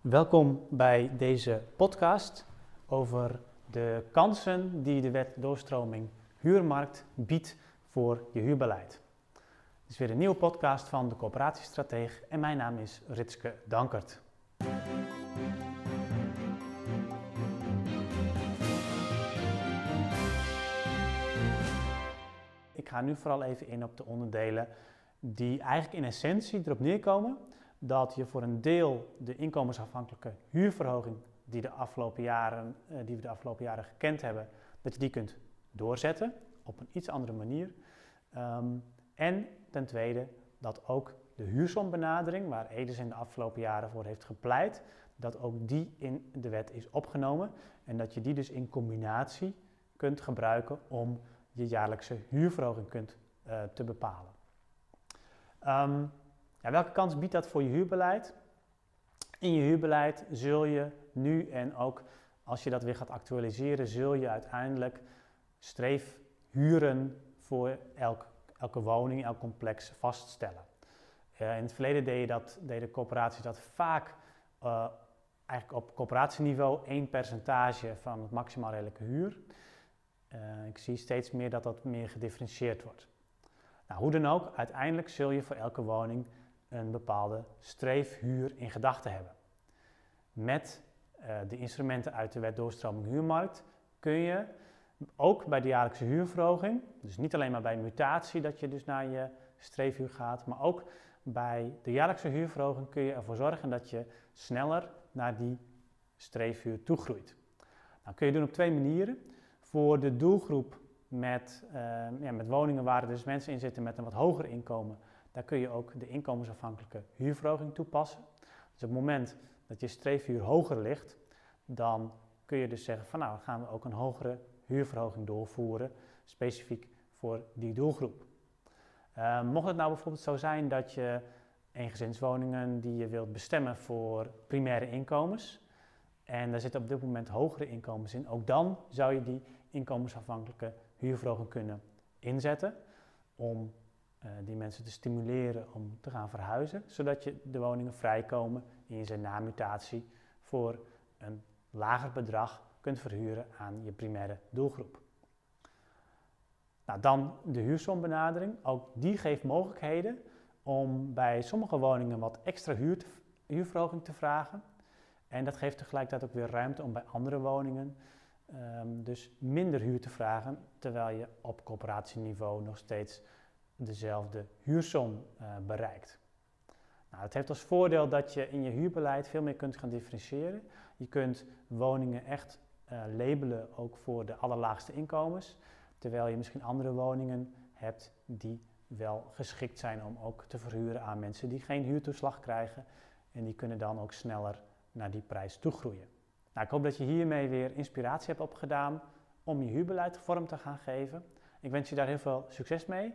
Welkom bij deze podcast over de kansen die de wet doorstroming huurmarkt biedt voor je huurbeleid. Het is weer een nieuwe podcast van de coöperatiestrateeg en mijn naam is Ritske Dankert. Ik ga nu vooral even in op de onderdelen die eigenlijk in essentie erop neerkomen dat je voor een deel de inkomensafhankelijke huurverhoging die, de afgelopen jaren, eh, die we de afgelopen jaren gekend hebben, dat je die kunt doorzetten op een iets andere manier. Ehm, en ten tweede dat ook de huursombenadering, waar Edes in de afgelopen jaren voor heeft gepleit, dat ook die in de wet is opgenomen en dat je die dus in combinatie kunt gebruiken om je jaarlijkse huurverhoging kunt, uh, te bepalen. Um, ja, welke kans biedt dat voor je huurbeleid? In je huurbeleid zul je nu en ook als je dat weer gaat actualiseren, zul je uiteindelijk streefhuren voor elk, elke woning, elk complex vaststellen. In het verleden deed, je dat, deden coöperaties dat vaak uh, eigenlijk op coöperatieniveau één percentage van het maximaal redelijke huur. Uh, ik zie steeds meer dat dat meer gedifferentieerd wordt. Nou, hoe dan ook, uiteindelijk zul je voor elke woning een bepaalde streefhuur in gedachten hebben. Met uh, de instrumenten uit de wet doorstroming huurmarkt kun je ook bij de jaarlijkse huurverhoging, dus niet alleen maar bij mutatie dat je dus naar je streefhuur gaat, maar ook bij de jaarlijkse huurverhoging kun je ervoor zorgen dat je sneller naar die streefhuur toegroeit. Nou, kun je doen op twee manieren. Voor de doelgroep met, uh, ja, met woningen waar dus mensen in zitten met een wat hoger inkomen, daar kun je ook de inkomensafhankelijke huurverhoging toepassen. Dus op het moment dat je streefhuur hoger ligt, dan kun je dus zeggen van nou gaan we ook een hogere huurverhoging doorvoeren, specifiek voor die doelgroep. Uh, mocht het nou bijvoorbeeld zo zijn dat je eengezinswoningen die je wilt bestemmen voor primaire inkomens, en daar zitten op dit moment hogere inkomens in, ook dan zou je die inkomensafhankelijke huurverhoging kunnen inzetten om uh, die mensen te stimuleren om te gaan verhuizen, zodat je de woningen vrijkomen en je ze na mutatie voor een lager bedrag kunt verhuren aan je primaire doelgroep. Nou, dan de huursombenadering. Ook die geeft mogelijkheden om bij sommige woningen wat extra huur te, huurverhoging te vragen. En dat geeft tegelijkertijd ook weer ruimte om bij andere woningen um, dus minder huur te vragen, terwijl je op coöperatieniveau nog steeds dezelfde huursom uh, bereikt. Nou, het heeft als voordeel dat je in je huurbeleid veel meer kunt gaan differentiëren. Je kunt woningen echt uh, labelen ook voor de allerlaagste inkomens, terwijl je misschien andere woningen hebt die wel geschikt zijn om ook te verhuren aan mensen die geen huurtoeslag krijgen en die kunnen dan ook sneller naar die prijs toegroeien. Nou, ik hoop dat je hiermee weer inspiratie hebt opgedaan om je huurbeleid vorm te gaan geven. Ik wens je daar heel veel succes mee.